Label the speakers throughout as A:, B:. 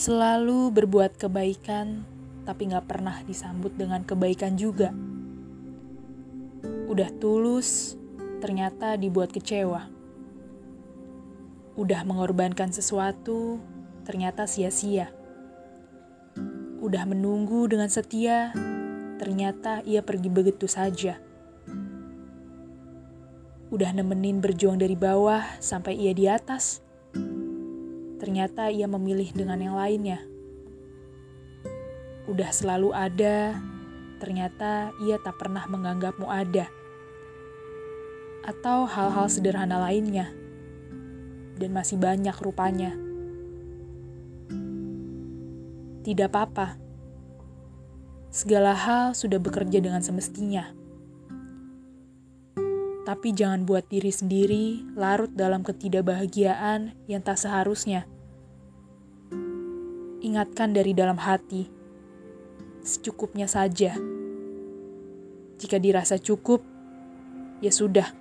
A: Selalu berbuat kebaikan, tapi gak pernah disambut dengan kebaikan juga. Udah tulus, ternyata dibuat kecewa. Udah mengorbankan sesuatu, ternyata sia-sia. Udah menunggu dengan setia, ternyata ia pergi begitu saja. Udah nemenin berjuang dari bawah sampai ia di atas ternyata ia memilih dengan yang lainnya. Udah selalu ada, ternyata ia tak pernah menganggapmu ada. Atau hal-hal sederhana lainnya. Dan masih banyak rupanya. Tidak apa-apa. Segala hal sudah bekerja dengan semestinya. Tapi jangan buat diri sendiri larut dalam ketidakbahagiaan yang tak seharusnya. Ingatkan dari dalam hati, secukupnya saja. Jika dirasa cukup, ya sudah.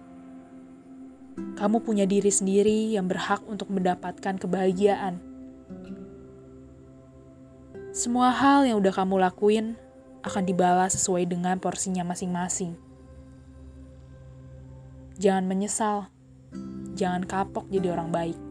A: Kamu punya diri sendiri yang berhak untuk mendapatkan kebahagiaan. Semua hal yang udah kamu lakuin akan dibalas sesuai dengan porsinya masing-masing. Jangan menyesal. Jangan kapok jadi orang baik.